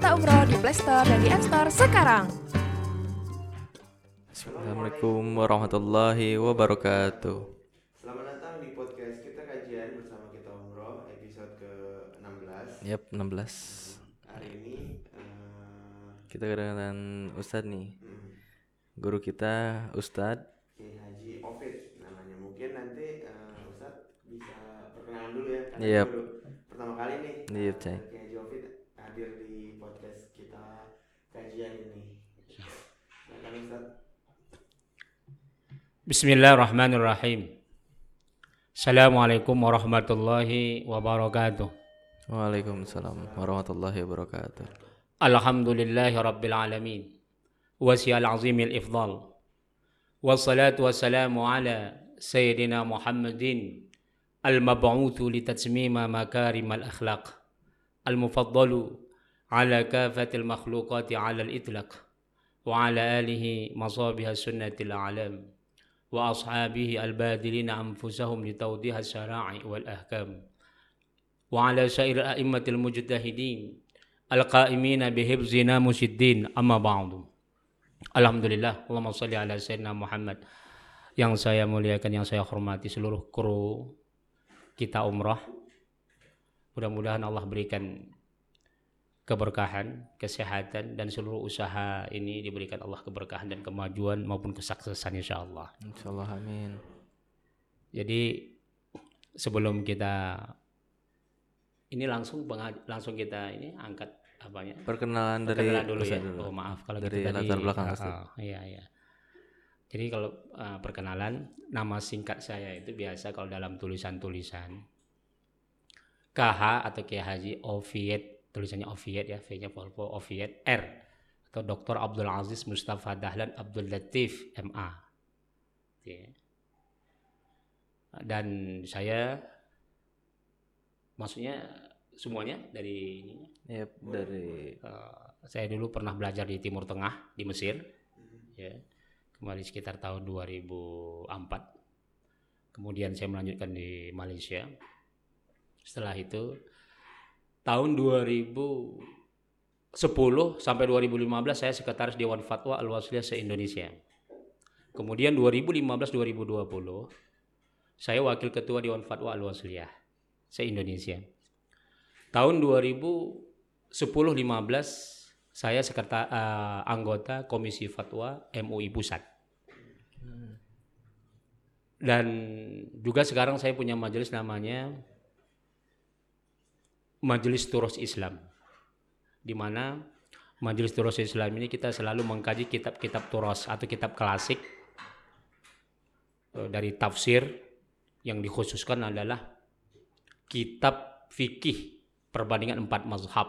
Kita Umroh di Play Store dan di App Store sekarang. Assalamualaikum warahmatullahi wabarakatuh. Selamat datang di podcast kita kajian bersama kita umroh episode ke-16 Yap, 16. Hari ini eh, Kita kedatangan Ustadz nih. hmm, Guru kita Ustadz. Kiai Haji Ovid namanya Mungkin nanti eh, Ustadz bisa perkenalan dulu ya Karena Yap. baru pertama kali nih Iya, eh, Cai. Kiai Haji Ovid hadir di kajian ini Silakan Bismillahirrahmanirrahim. Assalamualaikum warahmatullahi wabarakatuh. Waalaikumsalam warahmatullahi wabarakatuh. Alhamdulillahi rabbil alamin. Wasiyal azimil ifdal. Wassalatu wassalamu ala sayyidina Muhammadin al-mab'uthu litatmima makarim al-akhlaq al-mufaddalu على كافة المخلوقات على الإطلاق وعلى آله مصابها سنة الأعلام وأصحابه البادلين أنفسهم لتوضيح الشراع والأحكام. وعلى سائر أئمة المجتهدين القائمين بحفظ ناموس الدين أما بعض الحمد لله. اللهم صل على سيدنا محمد. Yang saya muliakan, yang saya hormati seluruh kru kita umrah. Mudah-mudahan Allah berikan keberkahan, kesehatan dan seluruh usaha ini diberikan Allah keberkahan dan kemajuan maupun kesuksesan insya Allah. Insyaallah amin. Jadi sebelum kita ini langsung langsung kita ini angkat apanya? Perkenalan dari Perkenalan dulu ya. Dulu. Oh maaf kalau Dari gitu tadi. latar belakang, Ah, Ustaz. ah, iya iya. Jadi kalau ah, perkenalan nama singkat saya itu biasa kalau dalam tulisan-tulisan KH atau Kiai Haji Oviet tulisannya Oviet ya V-nya Volvo Oviet R atau Dr. Abdul Aziz Mustafa Dahlan Abdul Latif MA. Ya. Dan saya maksudnya semuanya dari ini Yap, dari Eh, saya dulu pernah belajar di Timur Tengah di Mesir ya kembali sekitar tahun 2004 kemudian saya melanjutkan di Malaysia setelah itu tahun 2010 sampai 2015 saya sekretaris Dewan Fatwa Al-Wasliyah se-Indonesia. Kemudian 2015-2020 saya wakil ketua Dewan Fatwa Al-Wasliyah se-Indonesia. Tahun 2010-15 saya sekreta eh, anggota Komisi Fatwa MUI Pusat. Dan juga sekarang saya punya majelis namanya Majelis Turos Islam. Di mana Majelis Turos Islam ini kita selalu mengkaji kitab-kitab turos atau kitab klasik eh, dari tafsir yang dikhususkan adalah kitab fikih perbandingan empat mazhab.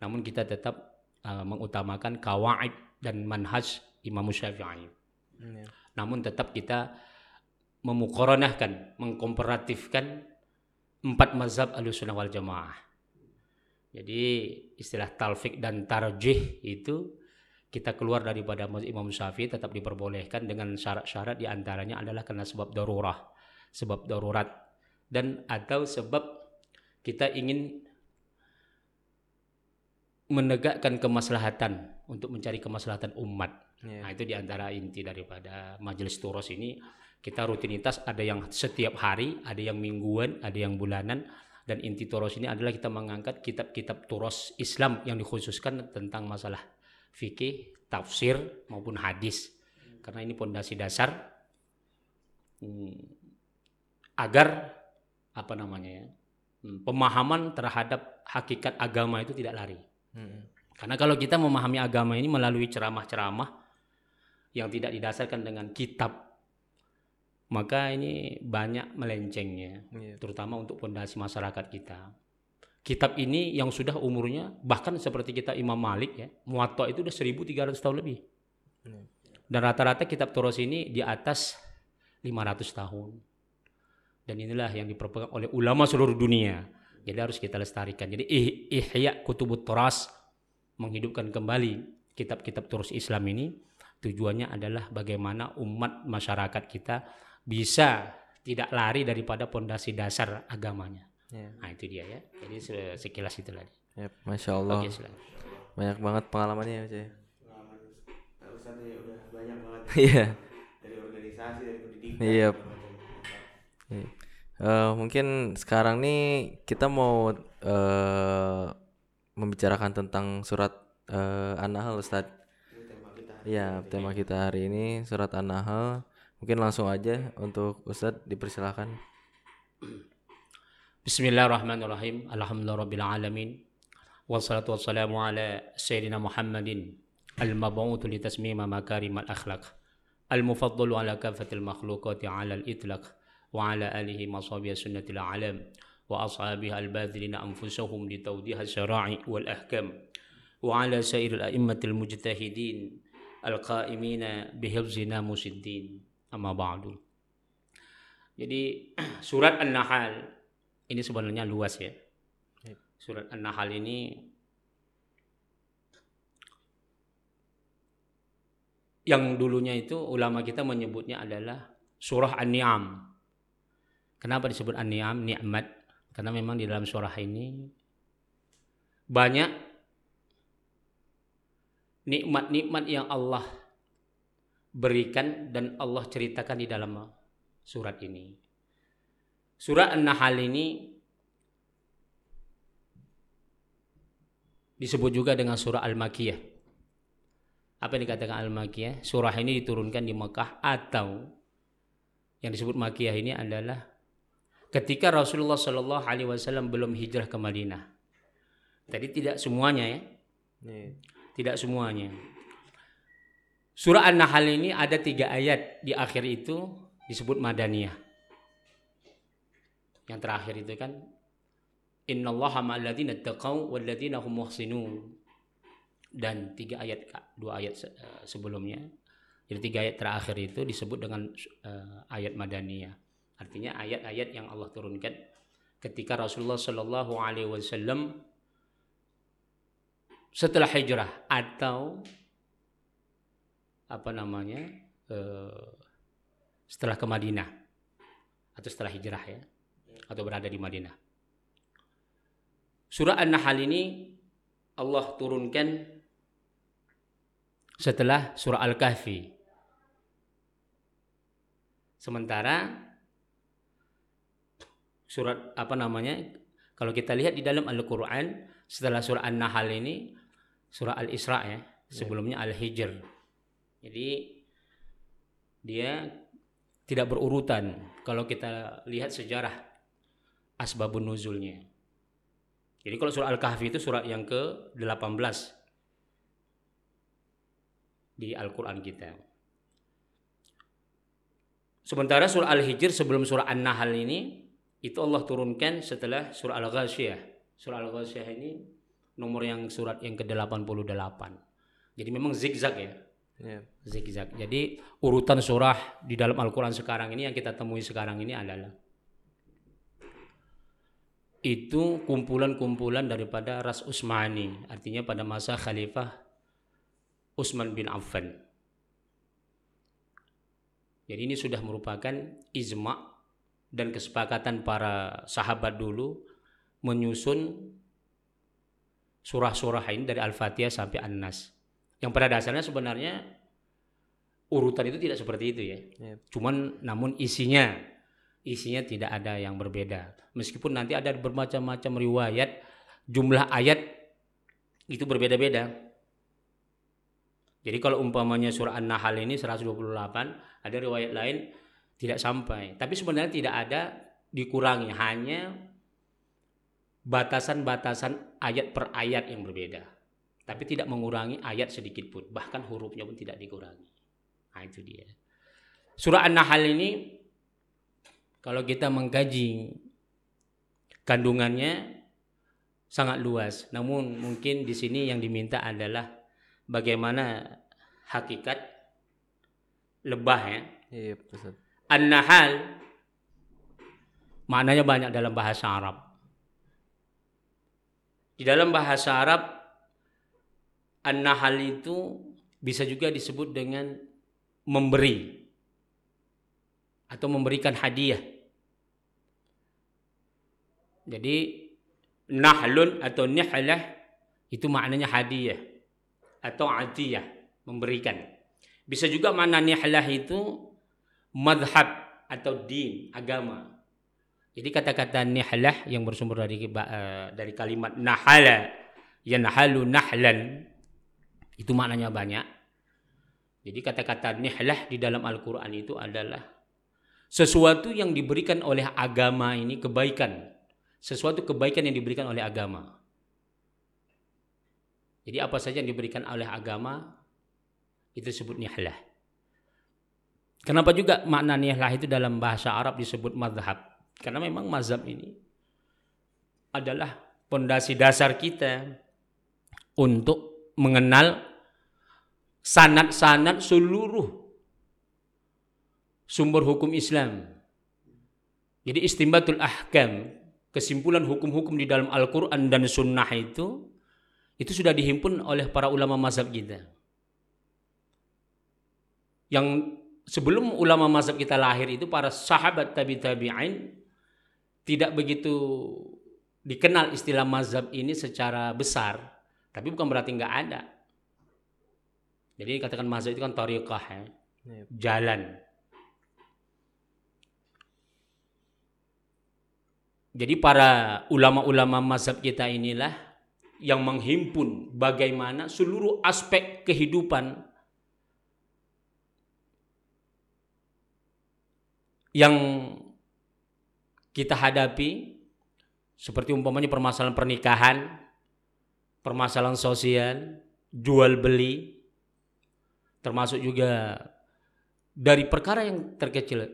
Namun kita tetap uh, mengutamakan kawaid dan manhaj Imam Syafi'i. Iya. Namun tetap kita memukoronahkan, mengkomparatifkan empat mazhab Ahlussunnah wal Jamaah. Jadi istilah talfik dan tarjih itu kita keluar daripada mazhab Imam Syafi'i tetap diperbolehkan dengan syarat-syarat di antaranya adalah karena sebab darurah, sebab darurat dan atau sebab kita ingin menegakkan kemaslahatan untuk mencari kemaslahatan umat. Iya. Nah, itu di antara inti daripada majelis turos ini. Kita rutinitas ada yang setiap hari, ada yang mingguan, ada yang bulanan. Dan inti turos ini adalah kita mengangkat kitab-kitab turos Islam yang dikhususkan tentang masalah fikih, tafsir maupun hadis. Karena ini pondasi dasar hmm, agar apa namanya ya hmm, pemahaman terhadap hakikat agama itu tidak lari. Hmm. Karena kalau kita memahami agama ini melalui ceramah-ceramah yang tidak didasarkan dengan kitab, maka ini banyak melencengnya, Iya. terutama untuk fondasi masyarakat kita. Kitab ini yang sudah umurnya bahkan seperti kita Imam Malik ya, Muwatta itu udah 1300 tahun lebih. Iya. Dan rata-rata kitab Turos ini di atas 500 tahun. Dan inilah yang diperpegang oleh ulama seluruh dunia. Jadi harus kita lestarikan. Jadi ih- ihya kutubut Turas menghidupkan kembali kitab-kitab Turas Islam ini tujuannya adalah bagaimana umat masyarakat kita bisa tidak lari daripada pondasi dasar agamanya. Iya. Nah itu dia ya. Jadi se- sekilas itu tadi. Yap, Masya Allah. Oke silakan. banyak banget pengalamannya ya Ustaz ya. pengalaman Ustadz ini udah banyak banget Iya. dari organisasi dari pendidikan Iya. Iya. Eh, mungkin sekarang nih kita mau eh, membicarakan tentang surat eh, An-Nahl Ustaz. Iya, tema kita hari ini surat An-Nahl. Mungkin langsung aja untuk Ustadz dipersilakan. Bismillahirrahmanirrahim. Alhamdulillahirabbil alamin. Wassalatu wassalamu ala sayyidina Muhammadin al-mab'uts li tasmima makarimal akhlaq. Al-mufaddalu ala kafatil makhluqati ala al-itlaq wa ala alihi masabiya sunnatil alam wa ashabihi al-badhilina anfusahum li tawdiha syara'i wal ahkam wa ala sairil a'immatil mujtahidin al-qa'imina bihifzi namusiddin amma ba'du. Jadi surat An-Nahl ini sebenarnya luas ya. Surat An-Nahl ini yang dulunya itu ulama kita menyebutnya adalah surah An-Ni'am. Kenapa disebut An-Ni'am? Nikmat. Karena memang di dalam surah ini banyak nikmat-nikmat yang Allah berikan dan Allah ceritakan di dalam surat ini. Surah An-Nahl ini disebut juga dengan surah Al-Makiyah. Apa yang dikatakan Al-Makiyah? Surah ini diturunkan di Mekah atau yang disebut Makiyah ini adalah ketika Rasulullah Shallallahu Alaihi Wasallam belum hijrah ke Madinah. Tadi tidak semuanya ya, Iya. tidak semuanya. Surah An-Nahl ini ada tiga ayat di akhir itu disebut Madaniyah. Yang terakhir itu kan Innallaha ma'alladzina taqaw walladzina hum muhsinun. Dan tiga ayat dua ayat eh, sebelumnya. Jadi tiga ayat terakhir itu disebut dengan eh, ayat Madaniyah. Artinya ayat-ayat yang Allah turunkan ketika Rasulullah Shallallahu alaihi wasallam setelah hijrah atau apa namanya eh, setelah ke Madinah atau setelah hijrah ya atau berada di Madinah. Surah An-Nahl ini Allah turunkan setelah surah Al-Kahfi. Sementara surat apa namanya? Kalau kita lihat di dalam Al-Qur'an setelah surah An-Nahl ini surah Al-Isra ya, sebelumnya Al-Hijr. Jadi dia tidak berurutan kalau kita lihat sejarah asbabun nuzulnya. Jadi kalau surah Al-Kahfi itu surat yang ke-18 di Al-Qur'an kita. Sementara surah Al-Hijr sebelum surah An-Nahl ini itu Allah turunkan setelah surah Al-Ghasyiyah. Surah Al-Ghasyiyah ini nomor yang surat yang ke-88. Jadi memang zigzag ya Iya. zigzag. Jadi urutan surah di dalam Al-Quran sekarang ini yang kita temui sekarang ini adalah itu kumpulan-kumpulan daripada Ras Utsmani, artinya pada masa Khalifah Utsman bin Affan. Jadi ini sudah merupakan ijma dan kesepakatan para sahabat dulu menyusun surah-surah ini dari Al-Fatihah sampai An-Nas. Yang pada dasarnya sebenarnya urutan itu tidak seperti itu ya. Iya. Cuman namun isinya isinya tidak ada yang berbeda. Meskipun nanti ada bermacam-macam riwayat jumlah ayat itu berbeda-beda. Jadi kalau umpamanya surah An-Nahl ini 128, ada riwayat lain tidak sampai. Tapi sebenarnya tidak ada dikurangi, hanya batasan-batasan ayat per ayat yang berbeda. Tapi tidak mengurangi ayat sedikit pun, bahkan hurufnya pun tidak dikurangi. Nah, itu dia. Surah An-Nahl ini kalau kita mengkaji kandungannya sangat luas. Namun mungkin di sini yang diminta adalah bagaimana hakikat lebah ya. Iya, Ustaz. An-Nahl maknanya banyak dalam bahasa Arab. Di dalam bahasa Arab An-Nahl itu bisa juga disebut dengan memberi atau memberikan hadiah. Jadi nahlun atau nihlah Itu maknanya hadiah atau atiyah, memberikan. Bisa juga makna nihlah itu madhab atau din, agama. Jadi kata-kata nihlah yang bersumber dari eh, dari kalimat nahala, yanhalu nahlan itu maknanya banyak. Jadi kata-kata nihlah di dalam Al-Qur'an itu adalah sesuatu yang diberikan oleh agama ini kebaikan. Sesuatu kebaikan yang diberikan oleh agama. Jadi apa saja yang diberikan oleh agama itu disebut nihlah. Kenapa juga makna nihlah itu dalam bahasa Arab disebut madhab? Karena memang mazhab ini adalah pondasi dasar kita untuk mengenal sanat-sanat seluruh sumber hukum Islam. Jadi istimbatul ahkam, kesimpulan hukum-hukum di dalam Al-Quran dan Sunnah itu, itu sudah dihimpun oleh para ulama mazhab kita. Yang sebelum ulama mazhab kita lahir itu para sahabat tabi tabi'in tidak begitu dikenal istilah mazhab ini secara besar, tapi bukan berarti nggak ada. Jadi katakan mazhab itu kan tariqah ya, Yep. jalan. Jadi para ulama-ulama mazhab kita inilah yang menghimpun bagaimana seluruh aspek kehidupan yang kita hadapi seperti umpamanya permasalahan pernikahan, permasalahan sosial, jual beli, termasuk juga dari perkara yang terkecil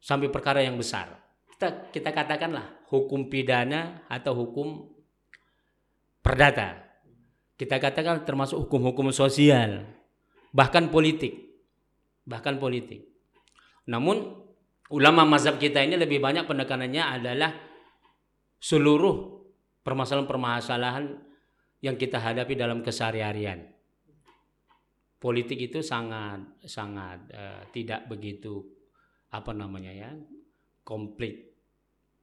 sampai perkara yang besar. Kita kita katakanlah hukum pidana atau hukum perdata. Kita katakan termasuk hukum-hukum sosial, bahkan politik. Bahkan politik. Namun ulama mazhab kita ini lebih banyak penekanannya adalah seluruh permasalahan-permasalahan yang kita hadapi dalam keseharian. Politik itu sangat sangat eh, tidak begitu apa namanya ya komplit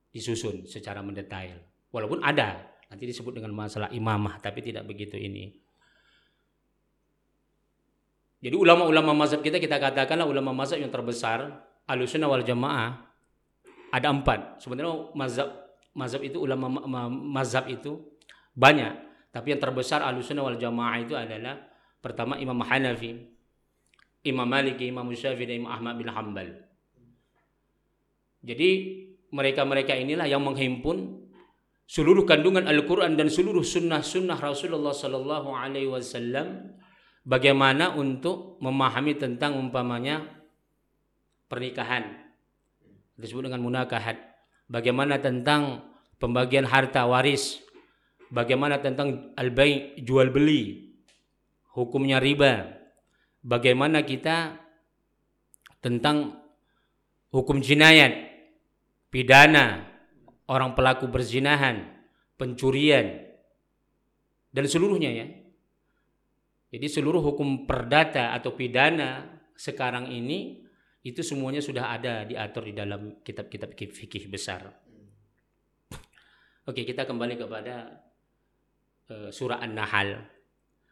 disusun secara mendetail. Walaupun ada nanti disebut dengan masalah imamah tapi tidak begitu ini. Jadi ulama-ulama mazhab kita kita katakanlah ulama mazhab yang terbesar Ahlussunnah wal Jamaah ada empat. Sebenarnya mazhab mazhab itu ulama ma- ma- mazhab itu banyak, tapi yang terbesar Ahlussunnah wal Jamaah itu adalah pertama Imam Hanafi, Imam Maliki, Imam Syafi'i dan Imam Ahmad bin Hambal. Jadi mereka-mereka inilah yang menghimpun seluruh kandungan Al-Quran dan seluruh sunnah-sunnah Rasulullah Sallallahu Alaihi Wasallam bagaimana untuk memahami tentang umpamanya pernikahan. Disebut dengan munakahat. Bagaimana tentang pembagian harta waris. Bagaimana tentang al-bai jual beli hukumnya riba bagaimana kita tentang hukum jinayat pidana orang pelaku berzinahan pencurian dan seluruhnya ya jadi seluruh hukum perdata atau pidana sekarang ini itu semuanya sudah ada diatur di dalam kitab-kitab fikih besar. Oke, kita kembali kepada uh, surah An-Nahl.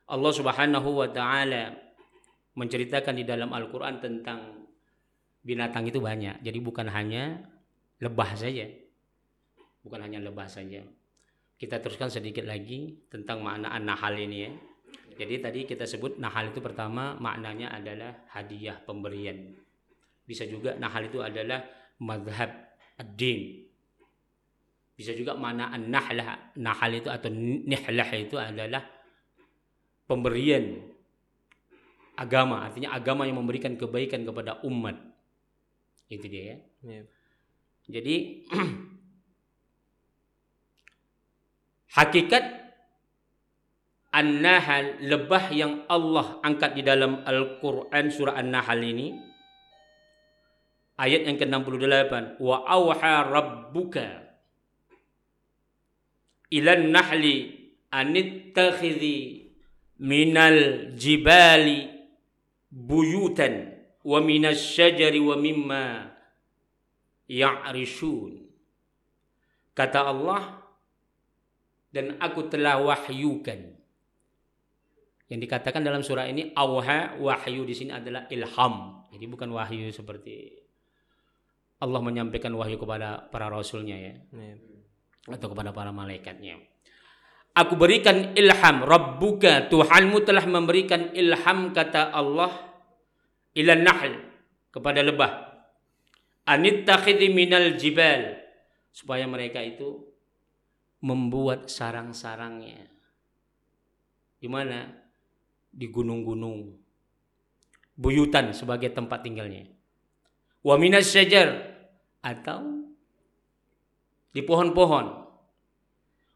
Allah Subhanahu wa taala menceritakan di dalam Al-Qur'an tentang binatang itu banyak. Jadi bukan hanya lebah saja. Bukan hanya lebah saja. Kita teruskan sedikit lagi tentang makna An-Nahl ini ya. Jadi tadi kita sebut nahal itu pertama maknanya adalah hadiah pemberian. Bisa juga nahal itu adalah madhab ad-din. Bisa juga makna an-nahlah, nahal itu atau nihlah itu adalah pemberian agama. Artinya agama yang memberikan kebaikan kepada umat. Itu dia ya. Yep. Jadi hakikat An-Nahl lebah yang Allah angkat di dalam Al-Qur'an surah An-Nahl ini ayat yang ke-68 wa auha rabbuka ila an-nahli anittakhidhi minal jibali buyutan wa minas syajari wa mimma ya'rishun kata Allah dan aku telah wahyukan. Yang dikatakan dalam surah ini awha wahyu di sini adalah ilham. Jadi bukan wahyu seperti Allah menyampaikan wahyu kepada para rasulnya ya Iya. atau kepada para malaikatnya. Aku berikan ilham Rabbuka Tuhanmu telah memberikan ilham kata Allah ila nahl kepada lebah. Anittakhidhi minal jibal supaya mereka itu membuat sarang-sarangnya. Di mana? Di gunung-gunung. Buyutan sebagai tempat tinggalnya. Wa minas atau di pohon-pohon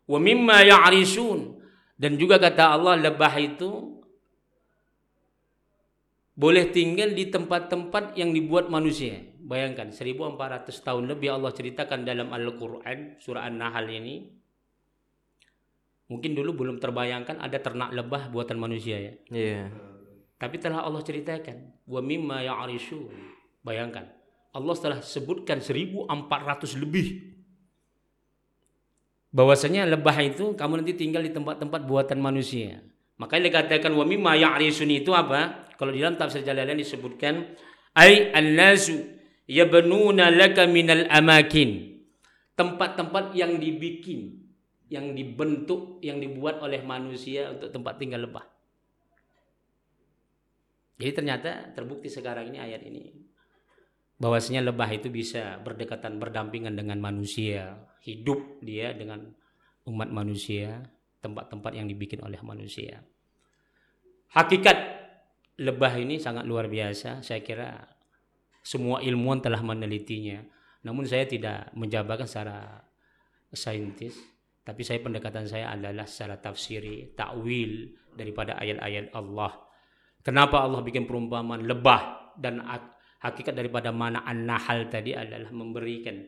wa mimma ya'risun dan juga kata Allah lebah itu boleh tinggal di tempat-tempat yang dibuat manusia. Bayangkan 1400 tahun lebih Allah ceritakan dalam Al-Qur'an surah An-Nahl ini. Mungkin dulu belum terbayangkan ada ternak lebah buatan manusia ya. Iya. Tapi telah Allah ceritakan wa mimma ya'risun. Bayangkan Allah telah sebutkan 1400 lebih bahwasanya lebah itu kamu nanti tinggal di tempat-tempat buatan manusia. Makanya dikatakan wa mimma ya'risun itu apa? Kalau di dalam tafsir Jalalain disebutkan ai an-nasu yabnuna laka minal amakin. Tempat-tempat yang dibikin, yang dibentuk, yang dibuat oleh manusia untuk tempat tinggal lebah. Jadi ternyata terbukti sekarang ini ayat ini bahwasanya lebah itu bisa berdekatan berdampingan dengan manusia, hidup dia dengan umat manusia, tempat-tempat yang dibikin oleh manusia. Hakikat lebah ini sangat luar biasa, saya kira semua ilmuwan telah menelitinya. Namun saya tidak menjabarkan secara saintis, tapi saya pendekatan saya adalah secara tafsiri, takwil daripada ayat-ayat Allah. Kenapa Allah bikin perumpamaan lebah dan hakikat daripada mana an-nahal tadi adalah memberikan.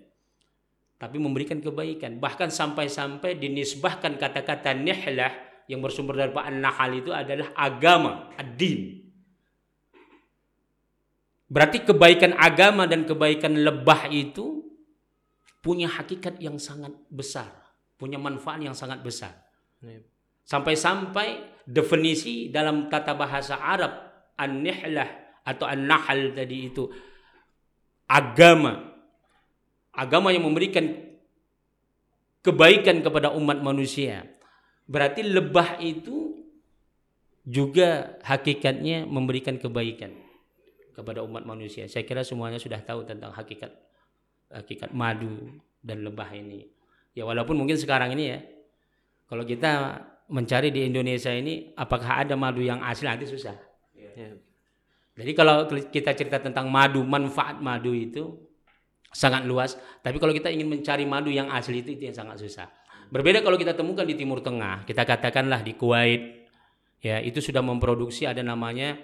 Tapi memberikan kebaikan. Bahkan sampai-sampai dinisbahkan kata-kata nihlah yang bersumber dari an-nahal itu adalah agama ad-din. Berarti kebaikan agama dan kebaikan lebah itu punya hakikat yang sangat besar. Punya manfaat yang sangat besar. Sampai-sampai definisi dalam tata bahasa Arab an-nihlah atau an-nahl tadi itu. Agama. Agama yang memberikan kebaikan kepada umat manusia. Berarti lebah itu juga hakikatnya memberikan kebaikan kepada umat manusia. Saya kira semuanya sudah tahu tentang hakikat hakikat madu dan lebah ini. Ya walaupun mungkin sekarang ini ya kalau kita mencari di Indonesia ini apakah ada madu yang asli? Nanti susah. Iya. Jadi kalau kita cerita tentang madu, manfaat madu itu sangat luas. Tapi kalau kita ingin mencari madu yang asli itu itu yang sangat susah. Berbeda kalau kita temukan di Timur Tengah, kita katakanlah di Kuwait, ya itu sudah memproduksi ada namanya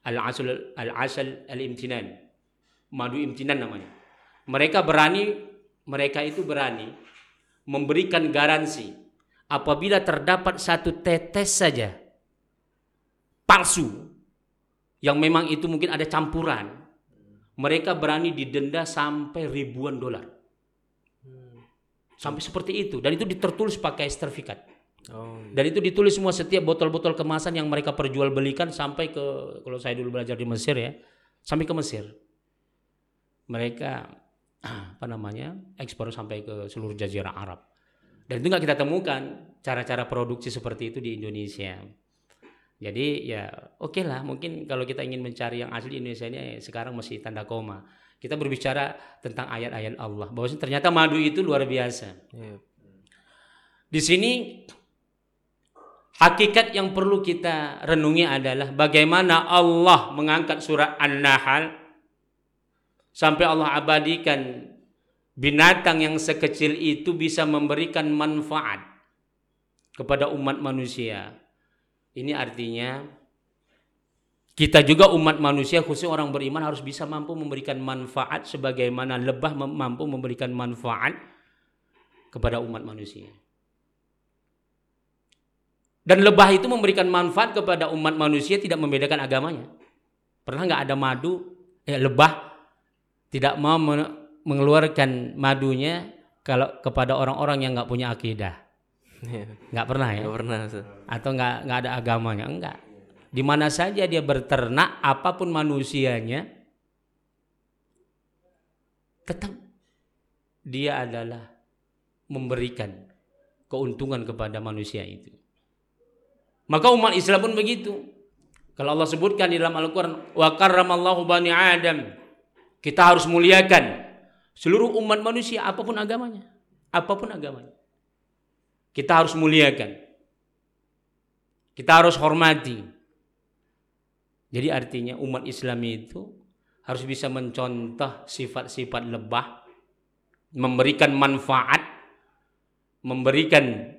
al-asal al-asal al-imtinan. Madu imtinan namanya. Mereka berani, mereka itu berani memberikan garansi apabila terdapat satu tetes saja palsu yang memang itu mungkin ada campuran, mereka berani didenda sampai ribuan dolar. Sampai seperti itu dan itu ditertulis pakai sertifikat. Oh, Dan itu ditulis semua setiap botol-botol kemasan yang mereka perjualbelikan sampai ke kalau saya dulu belajar di Mesir ya, sampai ke Mesir. Mereka apa namanya? ekspor sampai ke seluruh jazirah Arab. Dan itu nggak kita temukan cara-cara produksi seperti itu di Indonesia. Jadi ya oke lah mungkin kalau kita ingin mencari yang asli Indonesia ini sekarang masih tanda koma. Kita berbicara tentang ayat-ayat Allah bahwa ternyata madu itu luar biasa. iya. Di sini hakikat yang perlu kita renungi adalah bagaimana Allah mengangkat surah An-Nahl sampai Allah abadikan binatang yang sekecil itu bisa memberikan manfaat kepada umat manusia. Ini artinya kita juga umat manusia khususnya orang beriman harus bisa mampu memberikan manfaat sebagaimana lebah mampu memberikan manfaat kepada umat manusia. Dan lebah itu memberikan manfaat kepada umat manusia tidak membedakan agamanya. Pernah nggak ada madu, eh, lebah tidak mau men- mengeluarkan madunya kalau kepada orang-orang yang nggak punya akidah. Nggak pernah ya? Nggak pernah Ustaz. Atau nggak nggak ada agamanya? Enggak. Di mana saja dia berternak, apa pun manusianya, tetap dia adalah memberikan keuntungan kepada manusia itu. Maka umat Islam pun begitu. Kalau Allah sebutkan di dalam Al-Quran, wa karramallahu bani Adam. Kita harus muliakan seluruh umat manusia apa pun agamanya. Apa pun agamanya. Kita harus muliakan. Kita harus hormati. Jadi artinya umat Islam itu harus bisa mencontoh sifat-sifat lebah, memberikan manfaat, memberikan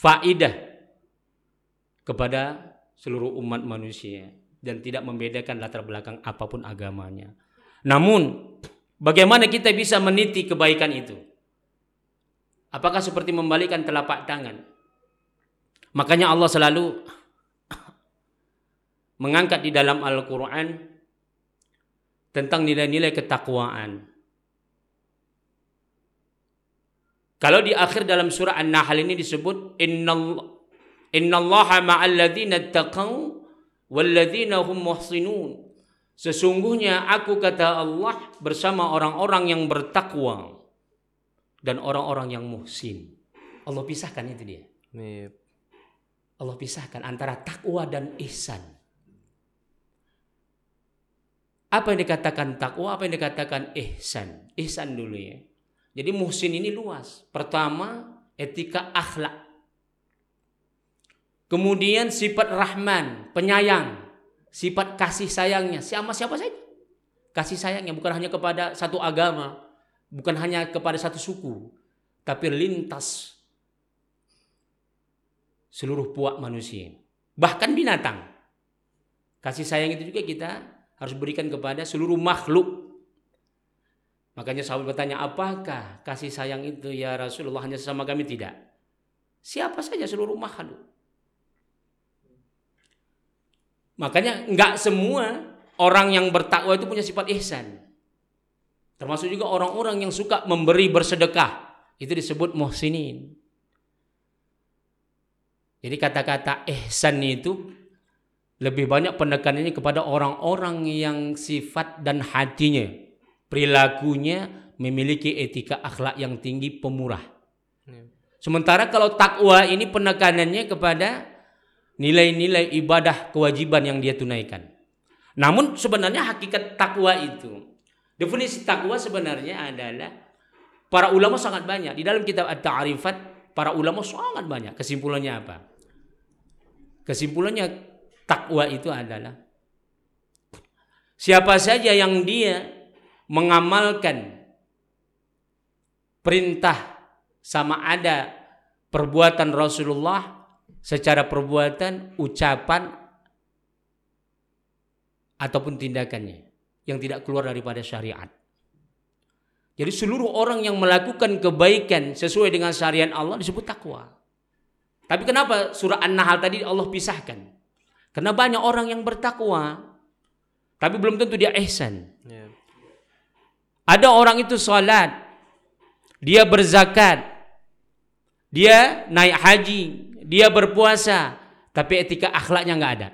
faidah kepada seluruh umat manusia dan tidak membedakan latar belakang apa pun agamanya. Namun, bagaimana kita bisa meniti kebaikan itu? Apakah seperti membalikkan telapak tangan? Makanya Allah selalu mengangkat di dalam Al-Quran tentang nilai-nilai ketakwaan. Kalau di akhir dalam surah An-Nahl ini disebut innal innallaha ma'al ladzina taqaw wal ladzina hum muhsinun. Sesungguhnya aku kata Allah bersama orang-orang yang bertakwa dan orang-orang yang muhsin. Allah pisahkan itu dia. Iya. Allah pisahkan antara takwa dan ihsan. Apa yang dikatakan takwa, apa yang dikatakan ihsan? Ihsan dulu ya. Jadi muhsin ini luas. Pertama, etika akhlak. Kemudian sifat rahman, penyayang. Sifat kasih sayangnya sama siapa saja. Kasih sayangnya bukan hanya kepada satu agama, bukan hanya kepada satu suku, tapi lintas seluruh puak manusia. Bahkan binatang. Kasih sayang itu juga kita harus berikan kepada seluruh makhluk. Makanya sahabat bertanya, apakah kasih sayang itu ya Rasulullah hanya sesama kami? Tidak. Siapa saja seluruh makhluk. Makanya nggak semua orang yang bertakwa itu punya sifat ihsan. Termasuk juga orang-orang yang suka memberi bersedekah. Itu disebut muhsinin. Jadi kata-kata ihsan itu lebih banyak penekanannya kepada orang-orang yang sifat dan hatinya, perilakunya memiliki etika akhlak yang tinggi, pemurah. Sementara kalau takwa ini penekanannya kepada nilai-nilai ibadah kewajiban yang dia tunaikan. Namun sebenarnya hakikat takwa itu, definisi takwa sebenarnya adalah para ulama sangat banyak di dalam kitab At-Ta'rifat para ulama sangat banyak. Kesimpulannya apa? Kesimpulannya takwa itu adalah siapa saja yang dia mengamalkan perintah sama ada perbuatan Rasulullah secara perbuatan, ucapan ataupun tindakannya yang tidak keluar daripada syariat. Jadi seluruh orang yang melakukan kebaikan sesuai dengan syariat Allah disebut takwa. Tapi kenapa surah An-Nahl tadi Allah pisahkan? Karena banyak orang yang bertakwa tapi belum tentu dia ihsan. Iya. Ada orang itu salat, dia berzakat, dia naik haji, dia berpuasa, tapi etika akhlaknya nggak ada.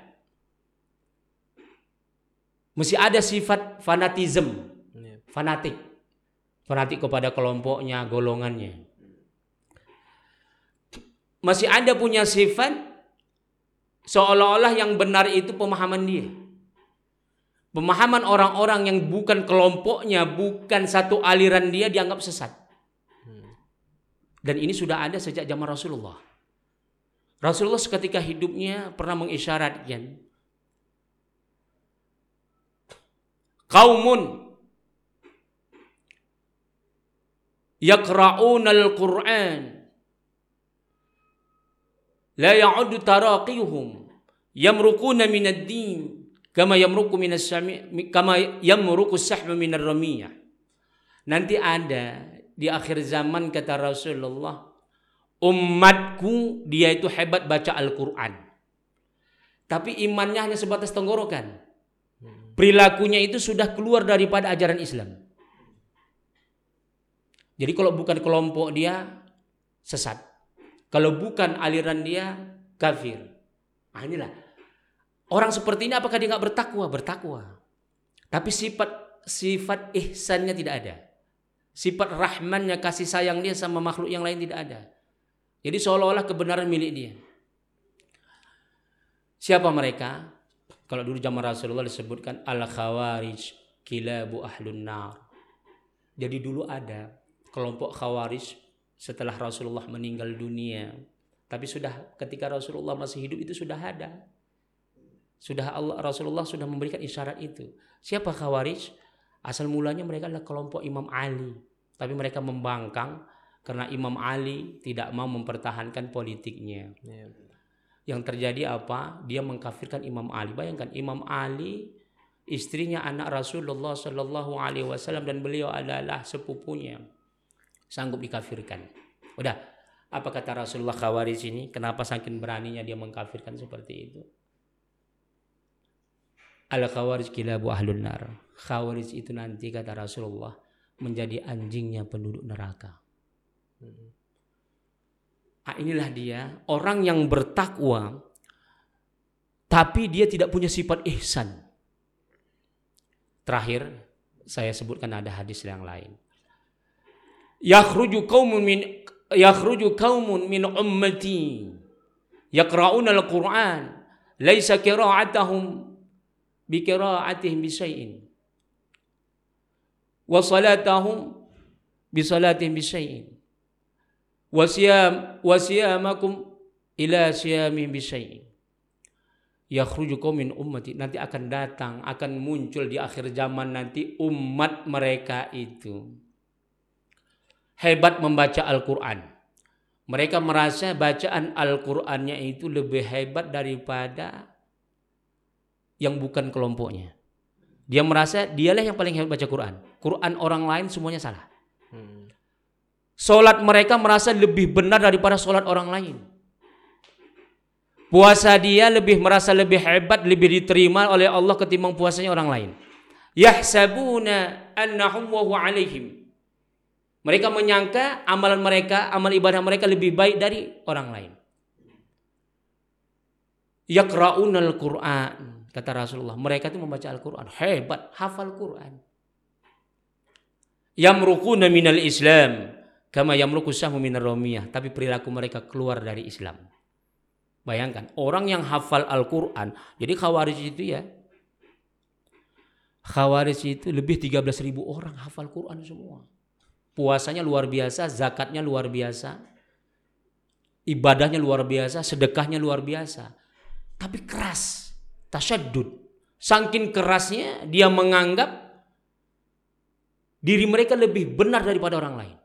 Mesti ada sifat fanatism, Iya. fanatik, fanatik kepada kelompoknya, golongannya. Masih ada punya sifat seolah-olah yang benar itu pemahaman dia. Pemahaman orang-orang yang bukan kelompoknya, bukan satu aliran dia dianggap sesat. Dan ini sudah ada sejak zaman Rasulullah. Rasulullah seketika hidupnya pernah mengisyaratkan kaumun yaqra'una al-Qur'an. La ya'uddu taraqihum yamruquna min ad-din kama yamruqu min as-sami kama yamruqu as-sahmu min ar-ramiyah nanti ada di akhir zaman kata Rasulullah umatku dia itu hebat baca Al-Quran. Tapi imannya hanya sebatas tenggorokan perilakunya itu sudah keluar daripada ajaran Islam jadi kalau bukan kelompok dia sesat. Kalau bukan aliran dia kafir. Nah, inilah orang seperti ini apakah dia nggak bertakwa? Bertakwa. Tapi sifat sifat ihsannya tidak ada. Sifat rahmannya kasih sayang dia sama makhluk yang lain tidak ada. Jadi seolah-olah kebenaran milik dia. Siapa mereka? Kalau dulu zaman Rasulullah disebutkan al-khawarij kilabu ahlun nar. Jadi dulu ada kelompok khawarij setelah Rasulullah meninggal dunia. Tapi sudah ketika Rasulullah masih hidup itu sudah ada. Sudah Allah Rasulullah sudah memberikan isyarat itu. Siapa khawarij? Asal mulanya mereka adalah kelompok Imam Ali. Tapi mereka membangkang karena Imam Ali tidak mau mempertahankan politiknya. Iya. Yang terjadi apa? Dia mengkafirkan Imam Ali. Bayangkan Imam Ali istrinya anak Rasulullah Shallallahu Alaihi Wasallam dan beliau adalah sepupunya sanggup dikafirkan. Udah, apa kata Rasulullah Khawarij ini? Kenapa saking beraninya dia mengkafirkan seperti itu? Al Khawarij kilabu ahlun nar. Khawarij itu nanti kata Rasulullah menjadi anjingnya penduduk neraka. Ah, inilah dia. Orang yang bertakwa tapi dia tidak punya sifat ihsan. Terakhir saya sebutkan ada hadis yang lain. Yakhruju qaumun min yakhruju qaumun min ummati. Yaqra'una al-Qur'an. Laisa qira'atuhum bi qira'atihim bi syai'in wa salatahum bi salatihim bi syai'in wa siyam wa siyamakum ila siyamihim bi syai'in yakhruju min ummati nanti akan datang akan muncul di akhir zaman nanti umat mereka itu. Hebat membaca Al-Qur'an. Mereka merasa bacaan Al-Qur'annya itu lebih hebat daripada yang bukan kelompoknya. Dia merasa dialah yang paling hebat baca Quran. Quran orang lain semuanya salah. Solat mereka merasa lebih benar daripada solat orang lain. Puasa dia lebih merasa lebih hebat, lebih diterima oleh Allah ketimbang puasanya orang lain. Yahsabuna annahum wa huwa alaihim. Mereka menyangka amalan mereka, amal ibadah mereka lebih baik dari orang lain. Yaqra'unal Qur'an kata Rasulullah. Mereka itu membaca Al-Qur'an, hebat, hafal Qur'an. Yamruquna minal Islam kama yamruqu sahmu minar ramiyah, tapi perilaku mereka keluar dari Islam. Bayangkan, orang yang hafal Al-Qur'an, jadi Khawarij itu ya. Khawarij itu lebih 13 ribu orang hafal Quran semua. Puasanya luar biasa, zakatnya luar biasa, ibadahnya luar biasa, sedekahnya luar biasa. Tapi keras, tasyadud. Saking kerasnya dia menganggap diri mereka lebih benar daripada orang lain.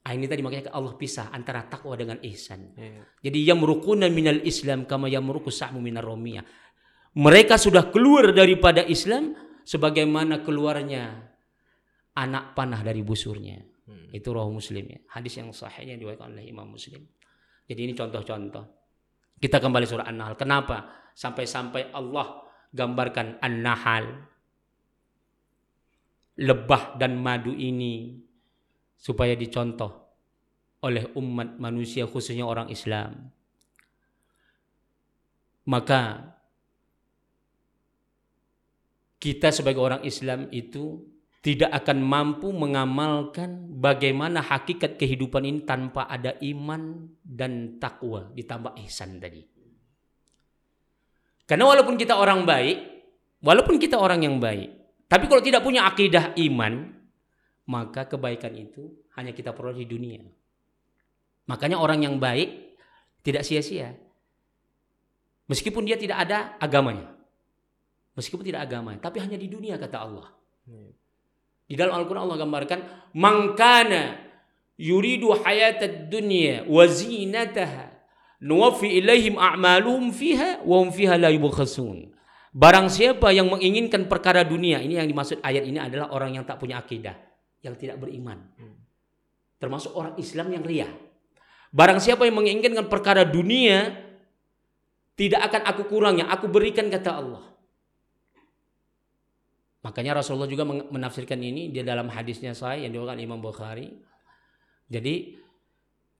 Ah, ini tadi makanya Allah pisah antara takwa dengan ihsan. Iya. Jadi yamruquna minal Islam kama yamruqu sahmu minar ramiyah. Mereka sudah keluar daripada Islam sebagaimana keluarnya anak panah dari busurnya. Itu roh muslim ya. Hadis yang sahih yang diwakilkan oleh Imam Muslim. Jadi ini contoh-contoh. Kita kembali surah An-Nahl. Kenapa? Sampai-sampai Allah gambarkan An-Nahl. Lebah dan madu ini supaya dicontoh oleh umat manusia khususnya orang Islam. Maka kita sebagai orang Islam itu tidak akan mampu mengamalkan bagaimana hakikat kehidupan ini tanpa ada iman dan takwa ditambah ihsan tadi. Karena walaupun kita orang baik, walaupun kita orang yang baik, tapi kalau tidak punya akidah iman, maka kebaikan itu hanya kita peroleh di dunia. Makanya orang yang baik tidak sia-sia. Meskipun dia tidak ada agamanya. Meskipun tidak agamanya, tapi hanya di dunia kata Allah. Di dalam Al-Quran Allah gambarkan mangkana yuridu hayatad dunya wa zinataha nuwaffi ilaihim a'maluhum fiha wa hum fiha la yubkhasun. Barang siapa yang menginginkan perkara dunia, ini yang dimaksud ayat ini adalah orang yang tak punya akidah, yang tidak beriman. Termasuk orang Islam yang ria. Barang siapa yang menginginkan perkara dunia, tidak akan aku kurangnya, aku berikan kata Allah. Makanya Rasulullah juga menafsirkan ini di dalam hadisnya saya yang diwakilkan Imam Bukhari. Jadi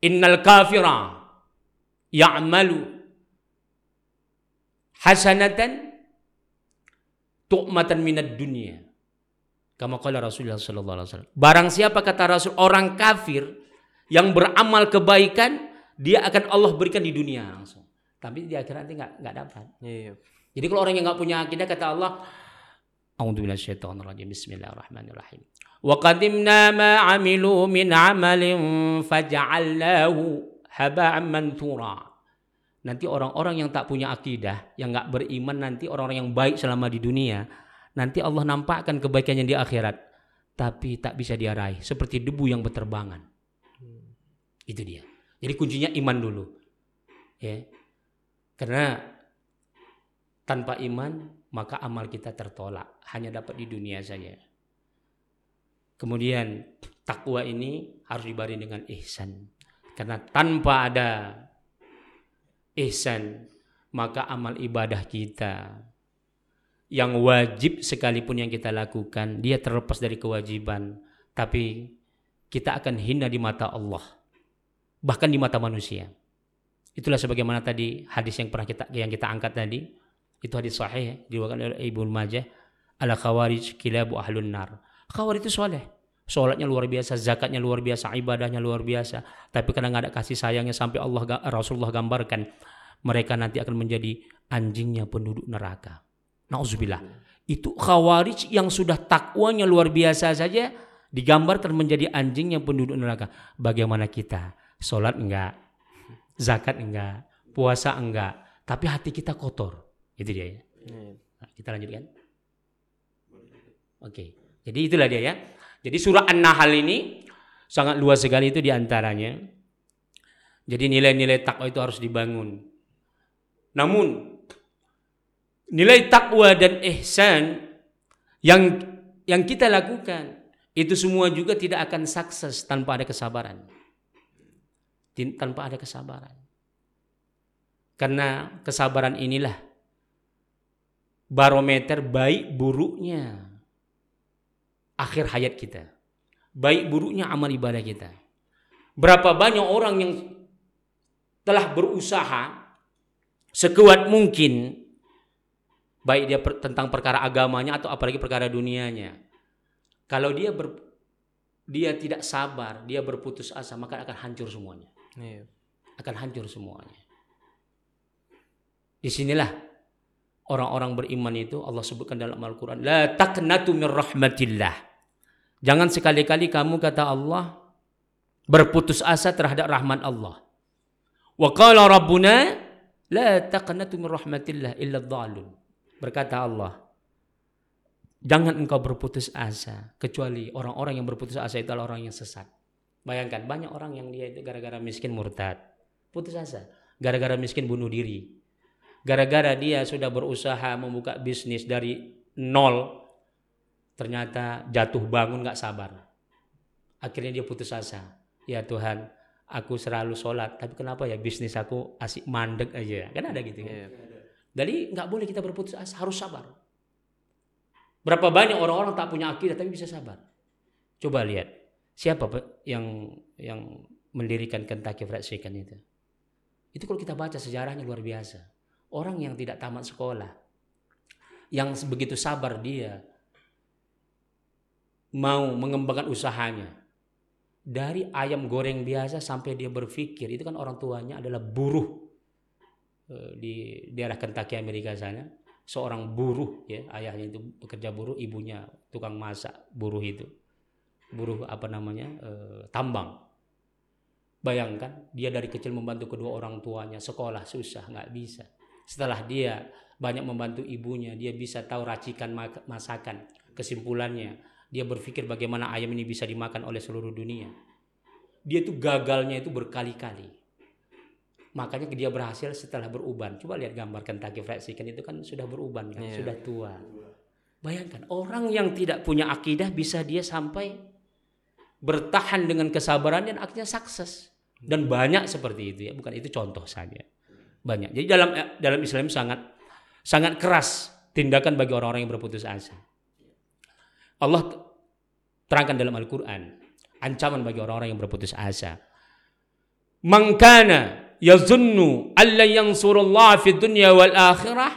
Innal kafira ya'malu hasanatan tu'matan minad dunia. Kama qala Rasulullah sallallahu alaihi wasallam. Barang siapa kata Rasul orang kafir yang beramal kebaikan, dia akan Allah berikan di dunia langsung. Tapi di akhirat nanti nggak nggak dapat. Iya. Jadi kalau orang yang nggak punya akidah kata Allah, A'udzubillahiminasyaitonirrajim. Bismillahirrahmanirrahim. Wa qadimna ma 'amilu min 'amalin faj'alnahu haba'an manthura. Nanti orang-orang yang tak punya akidah, yang nggak beriman nanti orang-orang yang baik selama di dunia, nanti Allah nampakkan kebaikannya di akhirat, tapi tak bisa diarahi, seperti debu yang berterbangan. Itu dia. Jadi kuncinya iman dulu. Ya. Karena tanpa iman maka amal kita tertolak, hanya dapat di dunia saja. Kemudian takwa ini harus dibarengi dengan ihsan. Karena tanpa ada ihsan, maka amal ibadah kita yang wajib sekalipun yang kita lakukan, dia terlepas dari kewajiban, tapi kita akan hina di mata Allah, bahkan di mata manusia. Itulah sebagaimana tadi hadis yang pernah kita yang kita angkat tadi, itu hadis sahih diriwayatkan oleh Ibnu Majah, ala khawarij kilabu ahlun nar. Khawarij itu soleh, sholatnya luar biasa, zakatnya luar biasa, ibadahnya luar biasa. Tapi kadang ada kasih sayangnya sampai Allah Rasulullah gambarkan mereka nanti akan menjadi anjingnya penduduk neraka. Nauzubillah. Itu khawarij yang sudah takwanya luar biasa saja digambarkan menjadi anjingnya penduduk neraka. Bagaimana kita? Sholat enggak, zakat enggak, puasa enggak, tapi hati kita kotor. Itu dia ya. Nah, kita lanjutkan. Oke. Jadi itulah dia ya. Jadi surah An-Nahl ini sangat luas sekali itu di antaranya. Jadi nilai-nilai takwa itu harus dibangun. Namun nilai takwa dan ihsan yang yang kita lakukan itu semua juga tidak akan sukses tanpa ada kesabaran. Tanpa ada kesabaran. Karena kesabaran inilah barometer baik buruknya akhir hayat kita. Baik buruknya amal ibadah kita. Berapa banyak orang yang telah berusaha sekuat mungkin baik dia per- tentang perkara agamanya atau apalagi perkara dunianya. Kalau dia ber, dia tidak sabar, dia berputus asa, maka akan hancur semuanya. Iya. Akan hancur semuanya. Di sinilah orang-orang beriman itu Allah sebutkan dalam Al-Quran. La taqnatu min rahmatillah. Jangan sekali-kali kamu kata Allah berputus asa terhadap rahmat Allah. Wa qala rabbuna la taqnatu min rahmatillah illa dhalun. Berkata Allah, jangan engkau berputus asa kecuali orang-orang yang berputus asa itu adalah orang yang sesat. Bayangkan banyak orang yang dia itu gara-gara miskin murtad, putus asa. Gara-gara miskin bunuh diri. Gara-gara dia sudah berusaha membuka bisnis dari nol, ternyata jatuh bangun nggak sabar. Akhirnya dia putus asa. Ya Tuhan, aku selalu sholat, tapi kenapa ya bisnis aku asik mandek aja? Kan ada gitu. kan? Iya. Jadi nggak boleh kita berputus asa, harus sabar. Berapa banyak orang-orang tak punya akidah tapi bisa sabar. Coba lihat siapa yang yang mendirikan Kentucky Fried Chicken itu. Itu kalau kita baca sejarahnya luar biasa. Orang yang tidak tamat sekolah, yang begitu sabar dia mau mengembangkan usahanya. Dari ayam goreng biasa sampai dia berpikir, itu kan orang tuanya adalah buruh di daerah Kentucky Amerika sana seorang buruh ya ayahnya itu bekerja buruh ibunya tukang masak buruh itu. Buruh apa namanya eh, tambang. Bayangkan dia dari kecil membantu kedua orang tuanya sekolah susah nggak bisa. Setelah dia banyak membantu ibunya dia bisa tahu racikan masakan kesimpulannya. Dia berpikir bagaimana ayam ini bisa dimakan oleh seluruh dunia. Dia tuh gagalnya itu berkali-kali Makanya dia berhasil setelah beruban. Coba lihat gambar Kentucky Fried Chicken itu kan sudah beruban kan, Iya. sudah tua. Bayangkan orang yang tidak punya akidah bisa dia sampai bertahan dengan kesabaran dan akhirnya sukses. Dan banyak seperti itu ya, bukan itu contoh saja. Banyak. Jadi dalam dalam Islam sangat sangat keras tindakan bagi orang-orang yang berputus asa. Allah terangkan dalam Al-Qur'an ancaman bagi orang-orang yang berputus asa. man kana yazunnu alla yansurullah fi dunya wal akhirah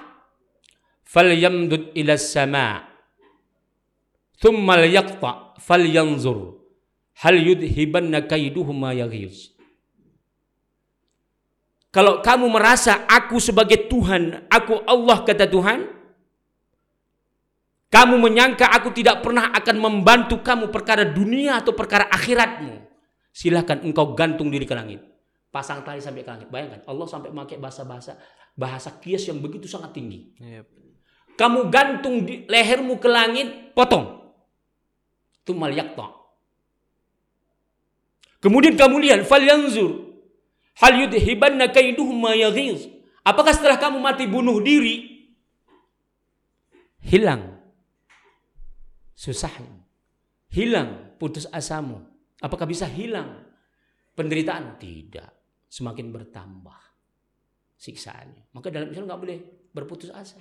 falyamdud ila sama thumma liyaqta falyanzur hal yudhibanna kaiduhu ma yaghiz kalau kamu merasa aku sebagai Tuhan, aku Allah kata Tuhan, kamu menyangka aku tidak pernah akan membantu kamu perkara dunia atau perkara akhiratmu. Silahkan engkau gantung diri ke langit. Pasang tali sampai ke langit. Bayangkan Allah sampai memakai bahasa-bahasa bahasa kias yang begitu sangat tinggi. Iya. Kamu gantung di lehermu ke langit, potong. Itu yakta. Kemudian kamu lihat fal yanzur hal yudhibanna kaiduhum ma yaghiz. Apakah setelah kamu mati bunuh diri hilang susahnya? Hilang putus asamu. Apakah bisa hilang penderitaan? Tidak. Semakin bertambah siksaannya. Maka dalam Islam nggak boleh berputus asa.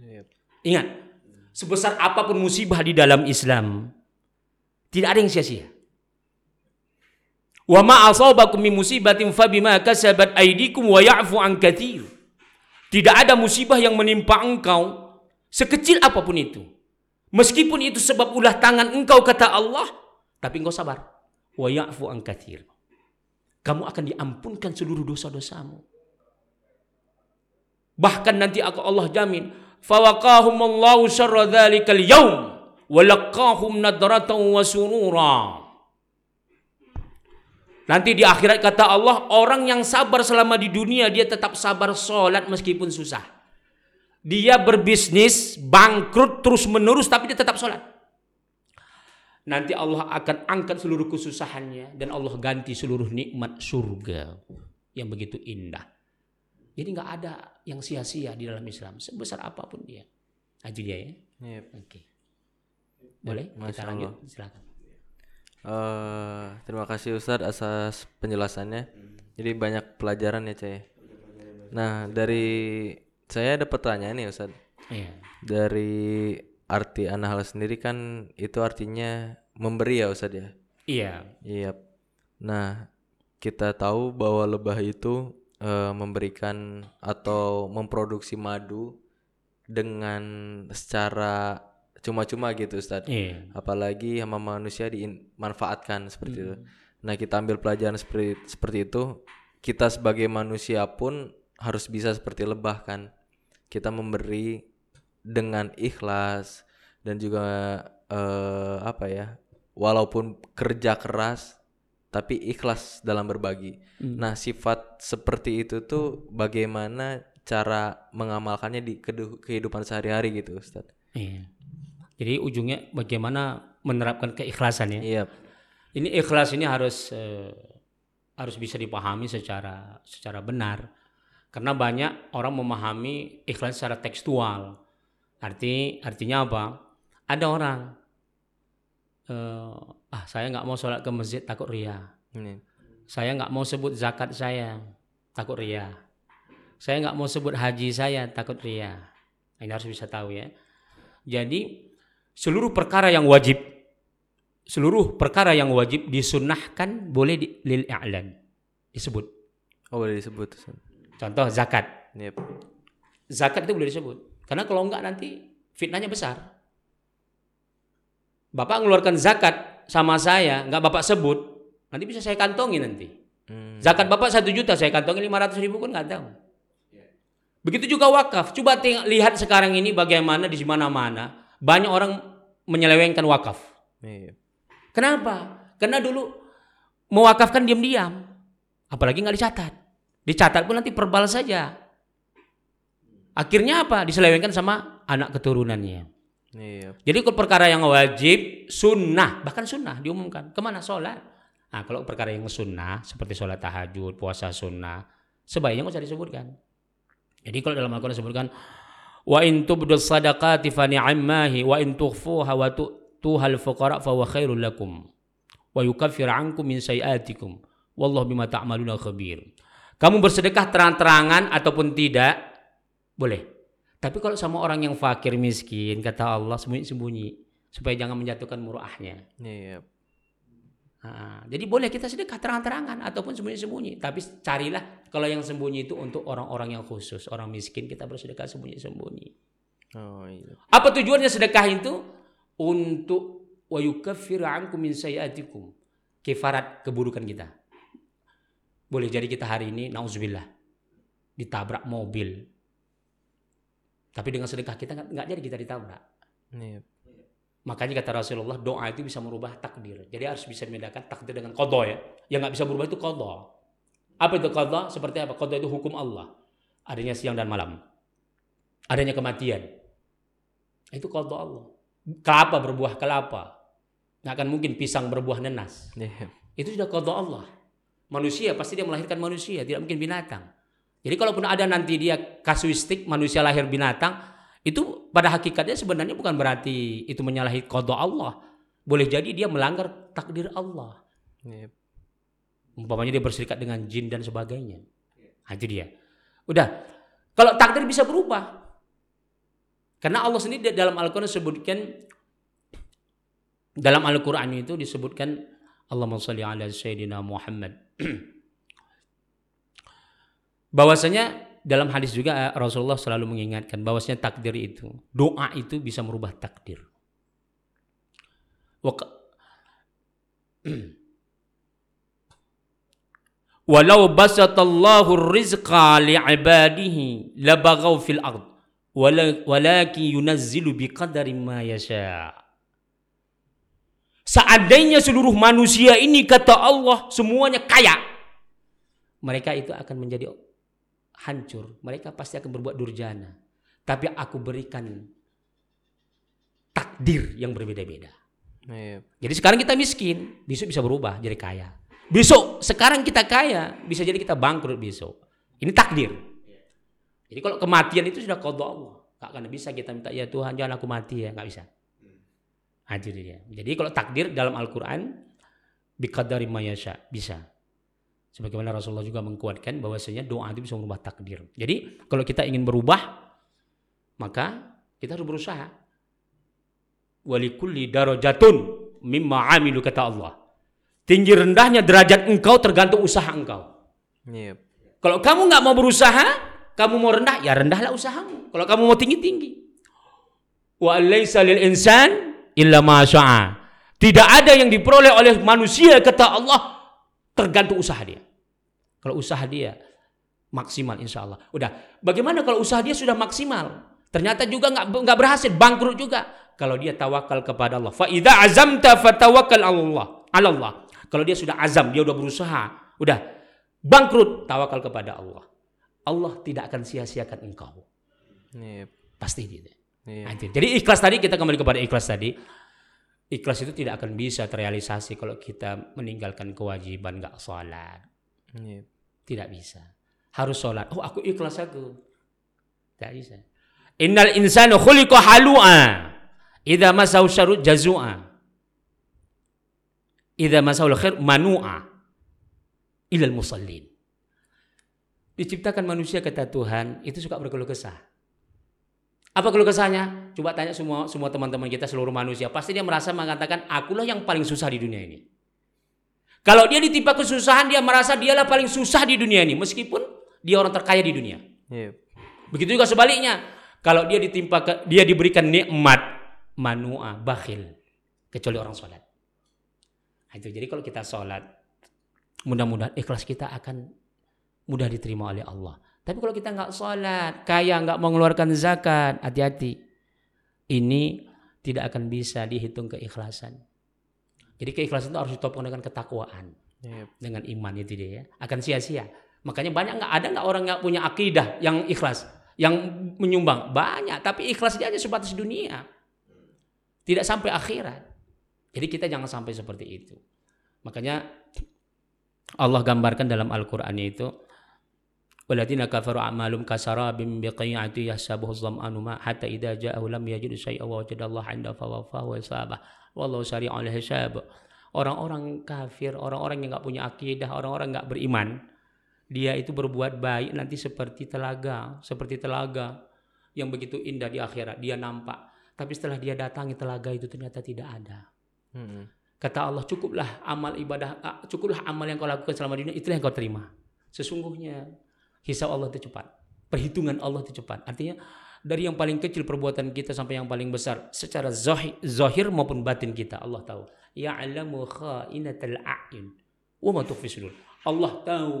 Iya. Ingat, sebesar apa pun musibah di dalam Islam, tidak ada yang sia-sia. Wa ma asabakum min musibatin fa bima kasabat aydikum wa ya'fu an katsir. Tidak ada musibah yang menimpa engkau sekecil apa pun itu. Meskipun itu sebab ulah tangan engkau kata Allah, tapi engkau sabar. Wa ya'fu an katsir. Kamu akan diampunkan seluruh dosa-dosamu. Bahkan nanti aku Allah jamin, fawaqahum Allahu syarra dzalikal yaum wa laqahum nadratan wa surura. Nanti di akhirat kata Allah, orang yang sabar selama di dunia dia tetap sabar sholat meskipun susah. Dia berbisnis, bangkrut terus menerus tapi dia tetap sholat. Nanti Allah akan angkat seluruh kesusahannya dan Allah ganti seluruh nikmat surga yang begitu indah. Jadi nggak ada yang sia-sia di dalam Islam sebesar apa pun dia. Nah, itu dia ya. Iya. Oke. Boleh Masya kita lanjut silakan. Eh, terima kasih Ustadz atas penjelasannya. Jadi banyak pelajaran ya Cah. Nah dari saya ada pertanyaan nih Ustadz. Iya. Dari arti anahal sendiri kan itu artinya memberi ya Ustadz ya. Iya. Iya. Nah kita tahu bahwa lebah itu eh, memberikan atau memproduksi madu dengan secara cuma-cuma gitu Ustadz. Iya. apalagi sama manusia dimanfaatkan seperti itu. Nah, kita ambil pelajaran seperti seperti itu, kita sebagai manusia pun harus bisa seperti lebah kan. Kita memberi dengan ikhlas dan juga eh, apa ya? Walaupun kerja keras tapi ikhlas dalam berbagi. Nah, sifat seperti itu tuh bagaimana cara mengamalkannya di kehidupan sehari-hari gitu, Ustaz. Iya. Jadi ujungnya bagaimana menerapkan keikhlasan ya. Iya. Ini ikhlas ini harus eh, harus bisa dipahami secara secara benar. Karena banyak orang memahami ikhlas secara tekstual. Arti artinya apa? Ada orang eh, ah saya nggak mau sholat ke masjid takut ria. Ini. Saya nggak mau sebut zakat saya takut ria. Saya nggak mau sebut haji saya takut ria. Nah, Ini harus bisa tahu ya. Jadi seluruh perkara yang wajib, seluruh perkara yang wajib disunnahkan boleh di, lil i'lan disebut. Oh, boleh disebut. Contoh zakat. Yep. Zakat itu boleh disebut. Karena kalau enggak nanti fitnahnya besar. Bapak mengeluarkan zakat sama saya, enggak Bapak sebut, nanti bisa saya kantongi nanti. Hmm. Zakat Bapak satu juta, saya kantongi 500 ribu kan nggak tahu. Begitu juga wakaf. Coba lihat sekarang ini bagaimana di mana-mana banyak orang menyelewengkan wakaf. Iya. Kenapa? Karena dulu mewakafkan diam-diam. Apalagi nggak dicatat. Dicatat pun nanti perbal saja. Akhirnya apa? Diselewengkan sama anak keturunannya. Iya. Jadi kalau perkara yang wajib, sunnah, bahkan sunnah diumumkan. Ke mana sholat? Nah, kalau perkara yang sunnah, seperti sholat tahajud, puasa sunnah, sebaiknya nggak usah disebutkan. Jadi kalau dalam Al-Quran disebutkan, wa in tubdus sadaqati fa ni'ammahi wa in tukhfuha wa tu'tuhal fuqara fa huwa khairul lakum wa yukaffir ankum min sayiatikum wallahu bima ta'maluna khabir. Kamu bersedekah terang-terangan ataupun tidak boleh. Tapi kalau sama orang yang fakir miskin kata Allah sembunyi-sembunyi supaya jangan menjatuhkan murahnya. Iya. Nah, jadi boleh kita sedekah terang-terangan ataupun sembunyi-sembunyi. Tapi carilah kalau yang sembunyi itu untuk orang-orang yang khusus. Orang miskin kita bersedekah sembunyi-sembunyi. Oh iya. Apa tujuannya sedekah itu? Untuk ankum min sayiatikum. Kifarat keburukan kita. Boleh jadi kita hari ini nauzubillah ditabrak mobil. Tapi dengan sedekah kita nggak jadi kita ditabrak. Iya. Makanya kata Rasulullah doa itu bisa merubah takdir. Jadi harus bisa membedakan takdir dengan kodo ya. Yang nggak bisa berubah itu kodo. Apa itu kodo? Seperti apa? Kodo itu hukum Allah. Adanya siang dan malam. Adanya kematian. Itu kodo Allah. Kelapa berbuah kelapa. Nggak akan mungkin pisang berbuah nenas. Iya. Itu sudah kodo Allah. Manusia pasti dia melahirkan manusia, tidak mungkin binatang. Jadi kalaupun ada nanti dia kasuistik manusia lahir binatang, itu pada hakikatnya sebenarnya bukan berarti itu menyalahi kodo Allah. Boleh jadi dia melanggar takdir Allah. Umpamanya dia berserikat dengan jin dan sebagainya. Nah, itu dia. Udah. Kalau takdir bisa berubah. Karena Allah sendiri dalam Al-Quran sebutkan dalam Al-Quran itu disebutkan Allahumma salli ala Sayyidina Muhammad. bahwasanya dalam hadis juga eh, Rasulullah selalu mengingatkan bahwasanya takdir itu, doa itu bisa merubah takdir. Wa- Walau basatallahu rizqa li'ibadihi labaghaw fil ard wala- walakin yunazzilu biqadari ma yasha. Seandainya seluruh manusia ini kata Allah semuanya kaya, mereka itu akan menjadi hancur. Mereka pasti akan berbuat durjana. Tapi aku berikan takdir yang berbeda-beda. Iya. Jadi sekarang kita miskin, besok bisa berubah jadi kaya. Besok sekarang kita kaya, bisa jadi kita bangkrut besok. Ini takdir. Jadi kalau kematian itu sudah qada Allah. Gak akan bisa kita minta ya Tuhan jangan aku mati ya, nggak bisa. Itu dia. Jadi kalau takdir dalam Al-Qur'an biqadari ma yasha, bisa. Sebagaimana Rasulullah juga mengkuatkan bahwasanya doa itu bisa merubah takdir. Jadi kalau kita ingin berubah, maka kita harus berusaha. Walikulli darajatun mimma amilu kata Allah. Tinggi rendahnya derajat engkau tergantung usaha engkau. Iya. Kalau kamu nggak mau berusaha, kamu mau rendah, ya rendahlah usahamu. Kalau kamu mau tinggi tinggi. Wa laisa lil insan illa ma. Tidak ada yang diperoleh oleh manusia kata Allah tergantung usaha dia. Kalau usaha dia maksimal insya Allah. Udah. Bagaimana kalau usaha dia sudah maksimal? Ternyata juga nggak nggak berhasil, bangkrut juga. Kalau dia tawakal kepada Allah. Fa idza azamta fatawakkal Allah. Allah. Kalau dia sudah azam, dia udah berusaha, udah bangkrut, tawakal kepada Allah. Allah tidak akan sia-siakan engkau. Iya. Pasti gitu. Itu. Jadi ikhlas tadi kita kembali kepada ikhlas tadi. Ikhlas itu tidak akan bisa terrealisasi kalau kita meninggalkan kewajiban nggak sholat. Iya. Tidak bisa. Harus sholat. Oh aku ikhlas aku. Tidak bisa. Innal insana khuliqa halu'a. Idza masau syarru jazua. Idza masau khair manu'a. Ilal musallin. Diciptakan manusia kata Tuhan itu suka berkeluh kesah. Apa keluh kesahnya? Coba tanya semua semua teman-teman kita seluruh manusia. Pasti dia merasa mengatakan akulah yang paling susah di dunia ini. Kalau dia ditimpa kesusahan dia merasa dialah paling susah di dunia ini meskipun dia orang terkaya di dunia. Iya. Begitu juga sebaliknya. Kalau dia ditimpa ke, dia diberikan nikmat manua bakhil kecuali orang sholat. Nah, itu jadi kalau kita sholat mudah-mudahan ikhlas kita akan mudah diterima oleh Allah. Tapi kalau kita nggak sholat, kaya nggak mengeluarkan zakat, hati-hati. Ini tidak akan bisa dihitung keikhlasan. Jadi keikhlasan itu harus ditopang dengan ketakwaan, Iya. dengan iman itu dia ya. Akan sia-sia. Makanya banyak nggak ada nggak orang nggak punya akidah yang ikhlas, yang menyumbang banyak. Tapi ikhlas dia hanya sebatas dunia, tidak sampai akhirat. Jadi kita jangan sampai seperti itu. Makanya Allah gambarkan dalam Al-Qur'an itu Waladina kafaru a'malum kasarabim biqi'ati yahsabuhu dhama'anu ma hatta idza ja'ahu lam yajid syai'an wa wajada Allah 'inda fawafahu wa sabah wallahu sari'ul hisab. Orang-orang kafir, orang-orang yang nggak punya akidah, orang-orang nggak beriman, dia itu berbuat baik nanti seperti telaga, seperti telaga yang begitu indah di akhirat. Dia nampak, tapi setelah dia datangi telaga itu ternyata tidak ada. Mm-mm. Kata Allah, cukuplah amal ibadah, ah, cukuplah amal yang kau lakukan selama dunia, itulah yang kau terima. Sesungguhnya hisab Allah itu cepat. Perhitungan Allah itu cepat. Artinya dari yang paling kecil perbuatan kita sampai yang paling besar secara zahir, zahir maupun batin kita Allah tahu. Ya'lamu kha'inatal a'yun wa ma tukhfi sudur. Allah tahu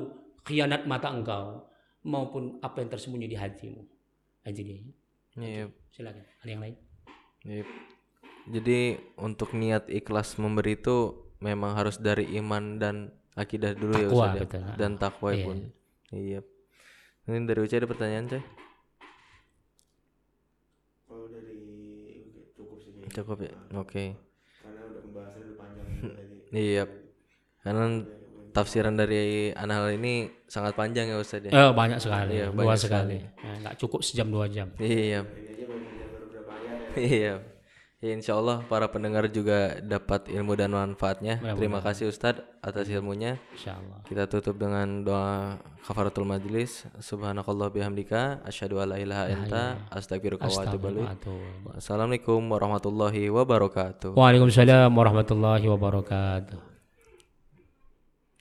khianat mata engkau maupun apa yang tersembunyi di hatimu. Itu dia. Iya. Silakan. Ada yang lain? Iya. Jadi untuk niat ikhlas memberi itu memang harus dari iman dan akidah dulu ya Takwa, Ustaz ya. betul. Dan takwa Iya. pun. Iya. Ini dari Uca ada pertanyaan, Coy? Kalau dari cukup sih. Cukup ya. Oke. Karena udah pembahasan udah panjang tadi. Iya. Karena tafsiran dari anal ini sangat panjang ya Ustaz ya. Eh, banyak sekali. Iya, banyak sekali. Eh, nggak cukup sejam dua jam. Iya. Ya. Iya. Ya, insya Allah para pendengar juga dapat ilmu dan manfaatnya. Terima kasih Ustadz atas ilmunya. Insya Allah. Kita tutup dengan doa kafaratul majlis. Subhanakallah bihamdika. Asyhadu alla ilaha anta. Wa atubu. Astagfirullah. Assalamualaikum warahmatullahi wabarakatuh. Waalaikumsalam warahmatullahi wabarakatuh.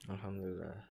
Alhamdulillah.